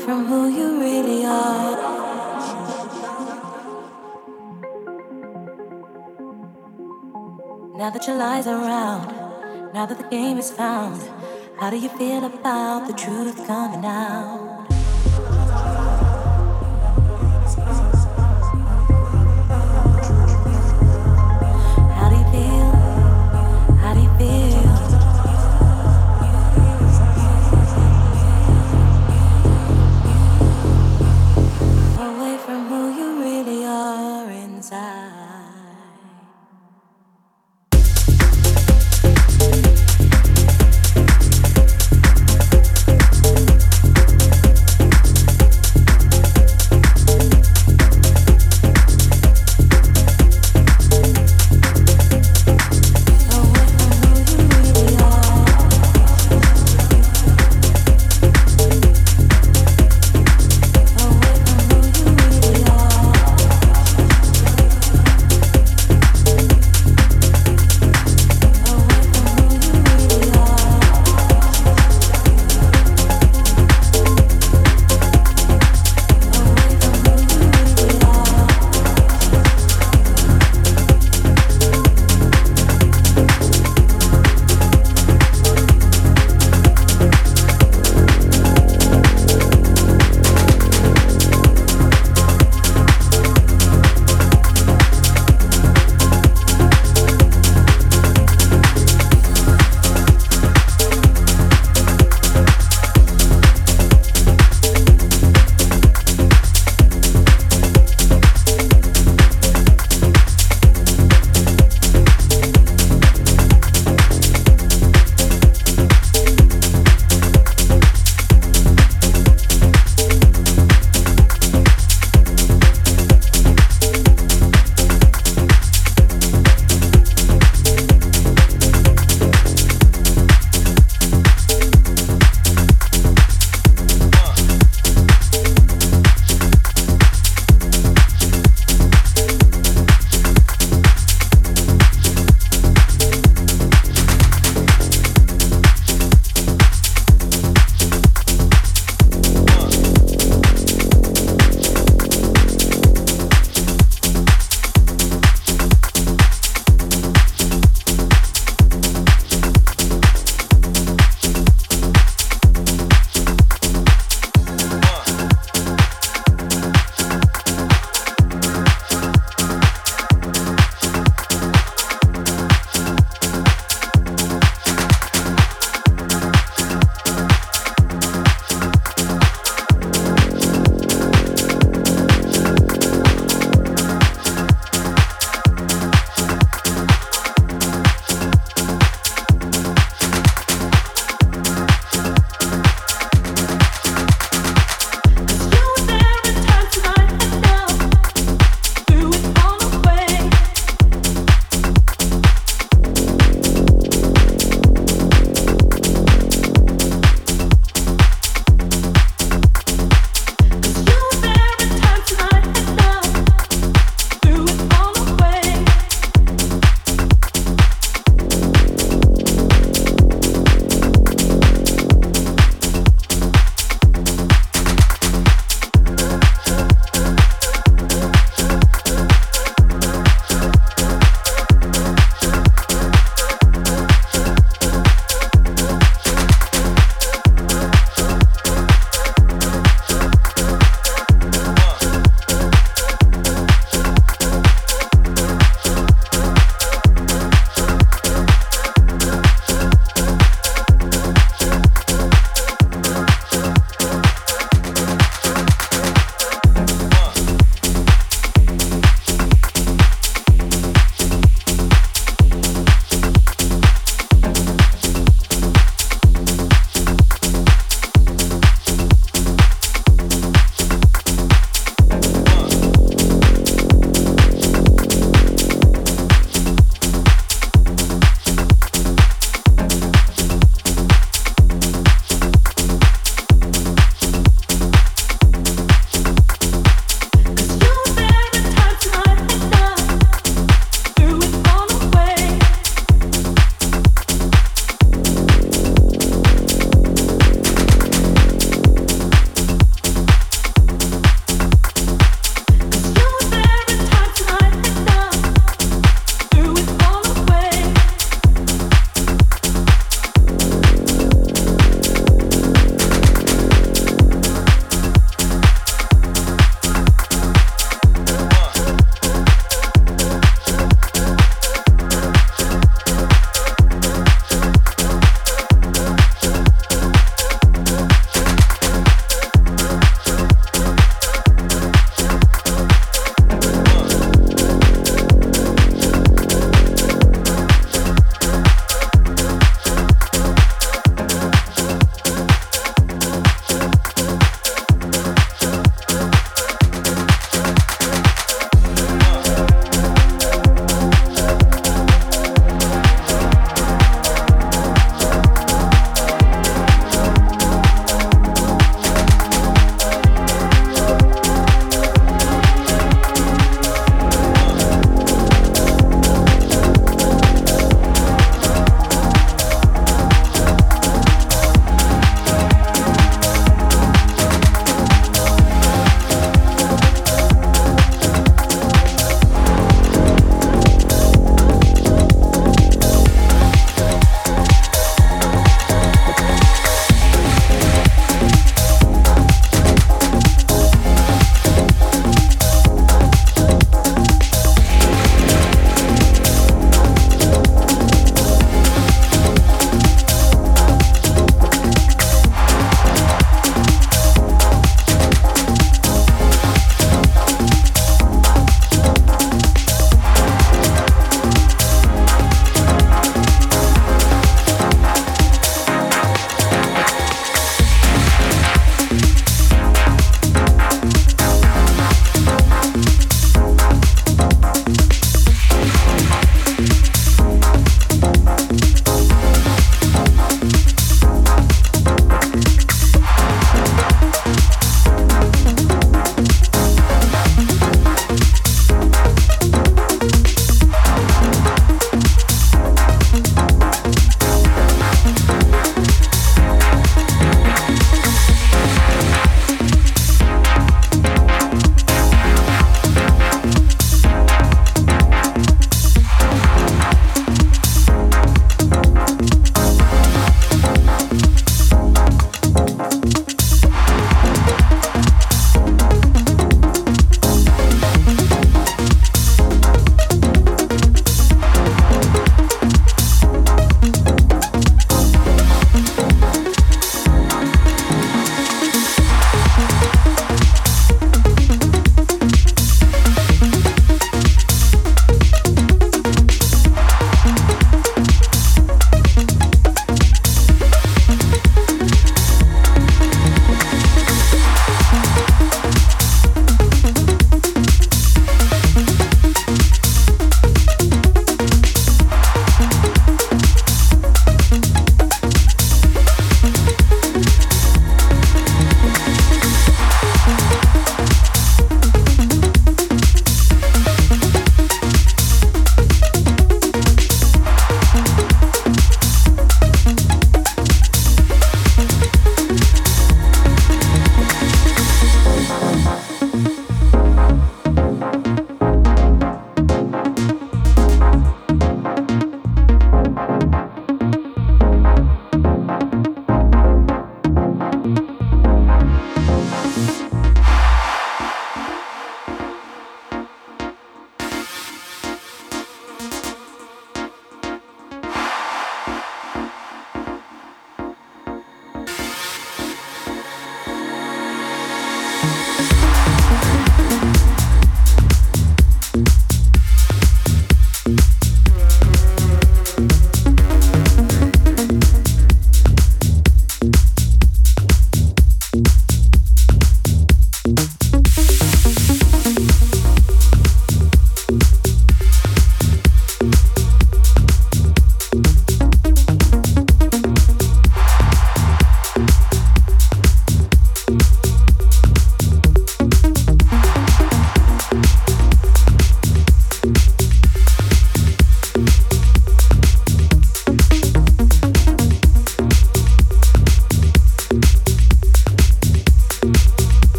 from who you really are. Now that your lies are around, now that the game is found, how do you feel about the truth coming out?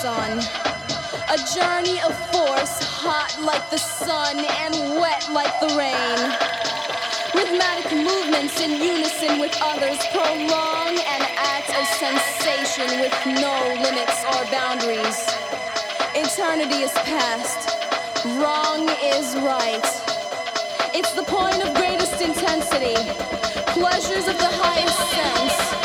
sun. A journey of force, hot like the sun and wet like the rain. Rhythmic movements in unison with others prolong an act of sensation with no limits or boundaries. Eternity is past, wrong is right. It's the point of greatest intensity, pleasures of the highest sense.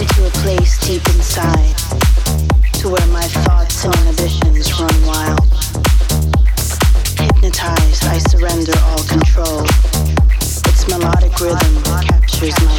into a place deep inside to where my thoughts and inhibitions run wild. Hypnotized, I surrender all control. Its melodic rhythm captures my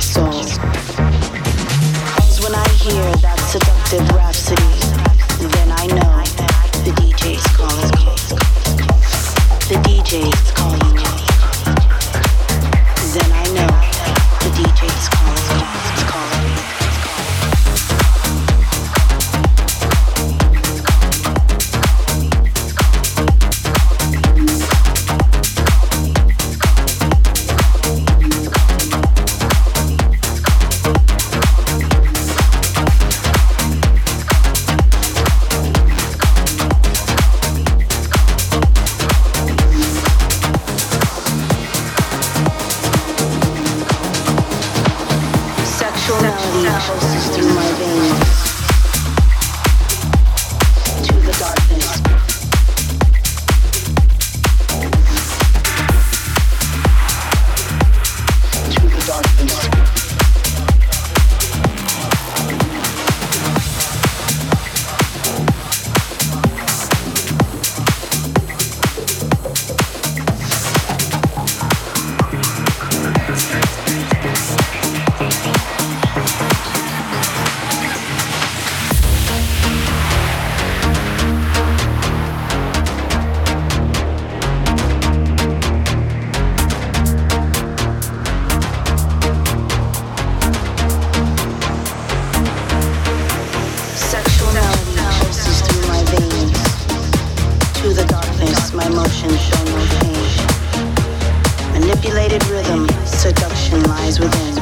seduction show no pain. Manipulated rhythm, seduction lies within.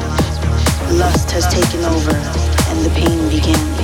Lust has taken over, and the pain begins.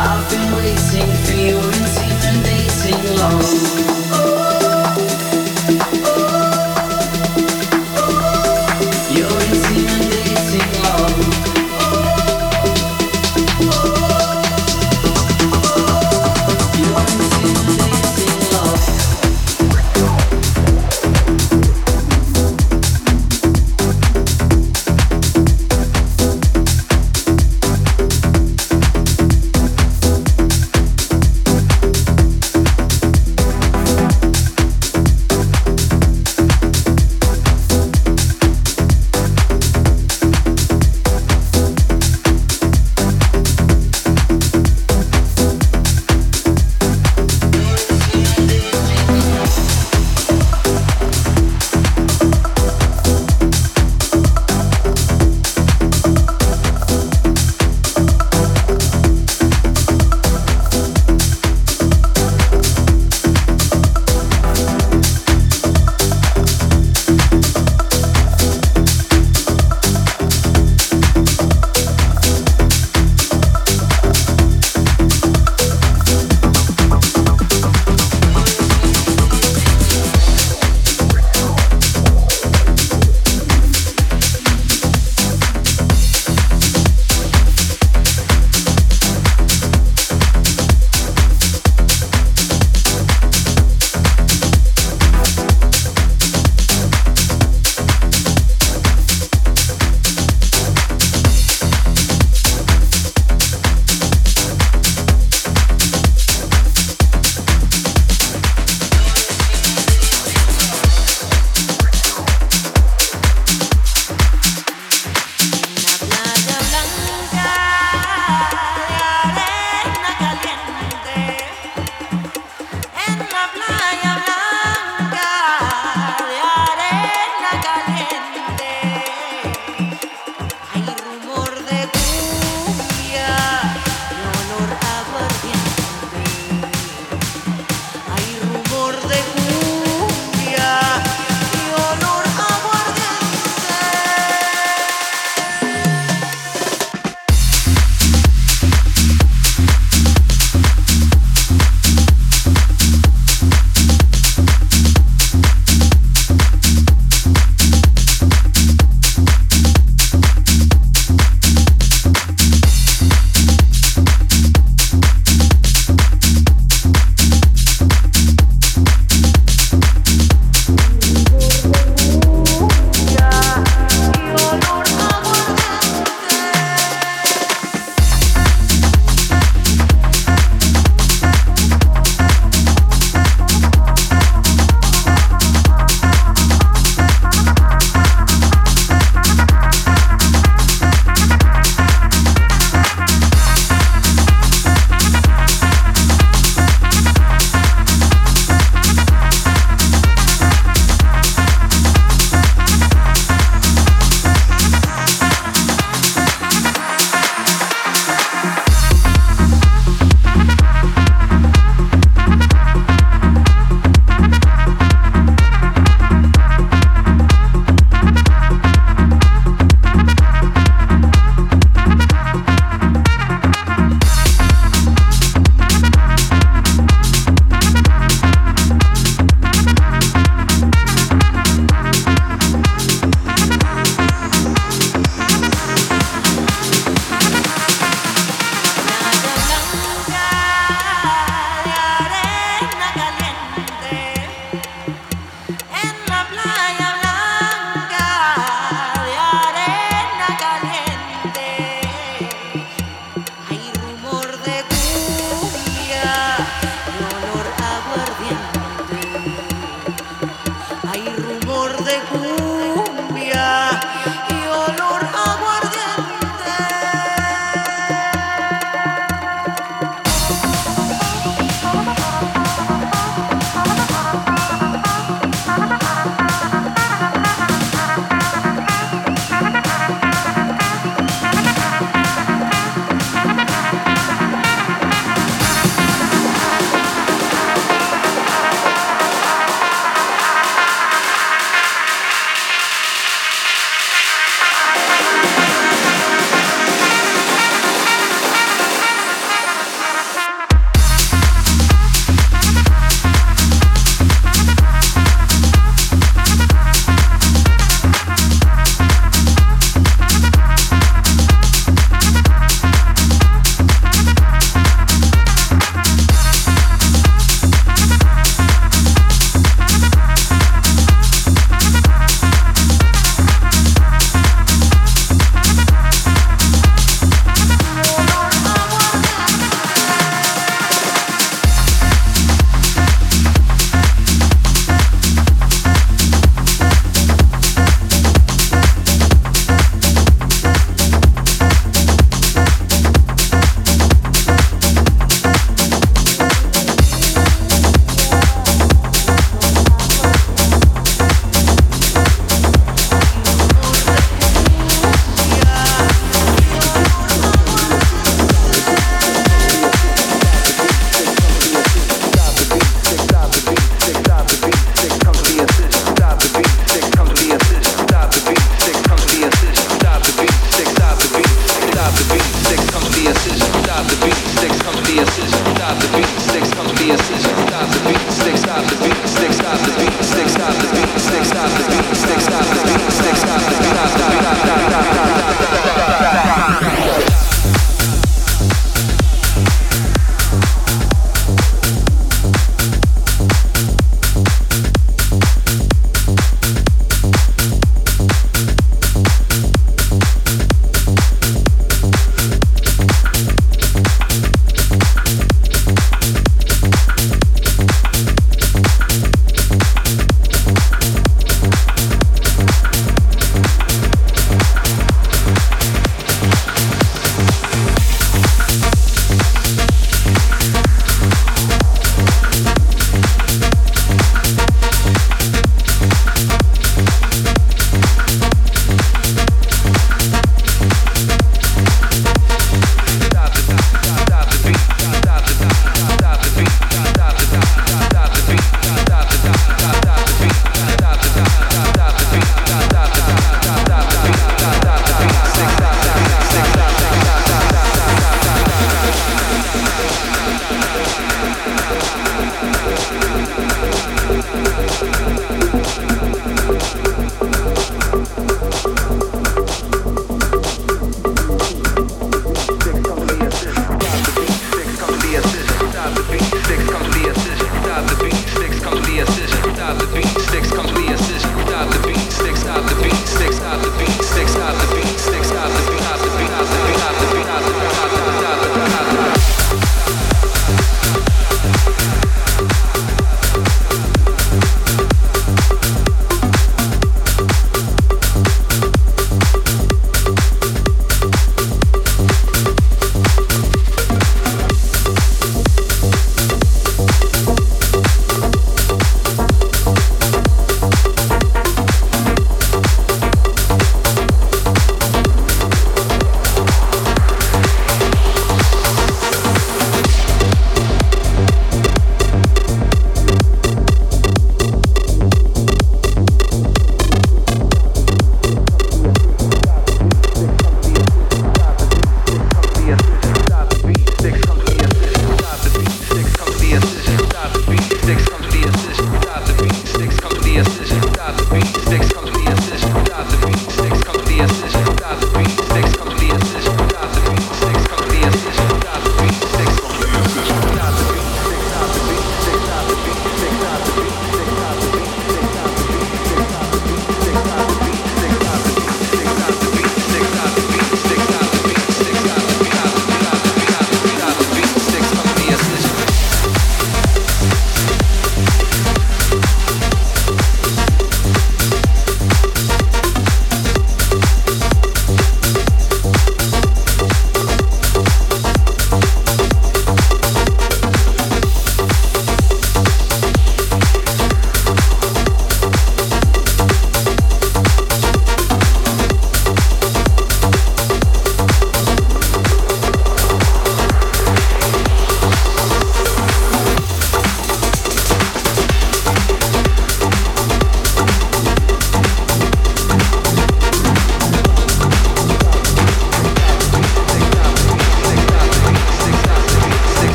I've been waiting for you dating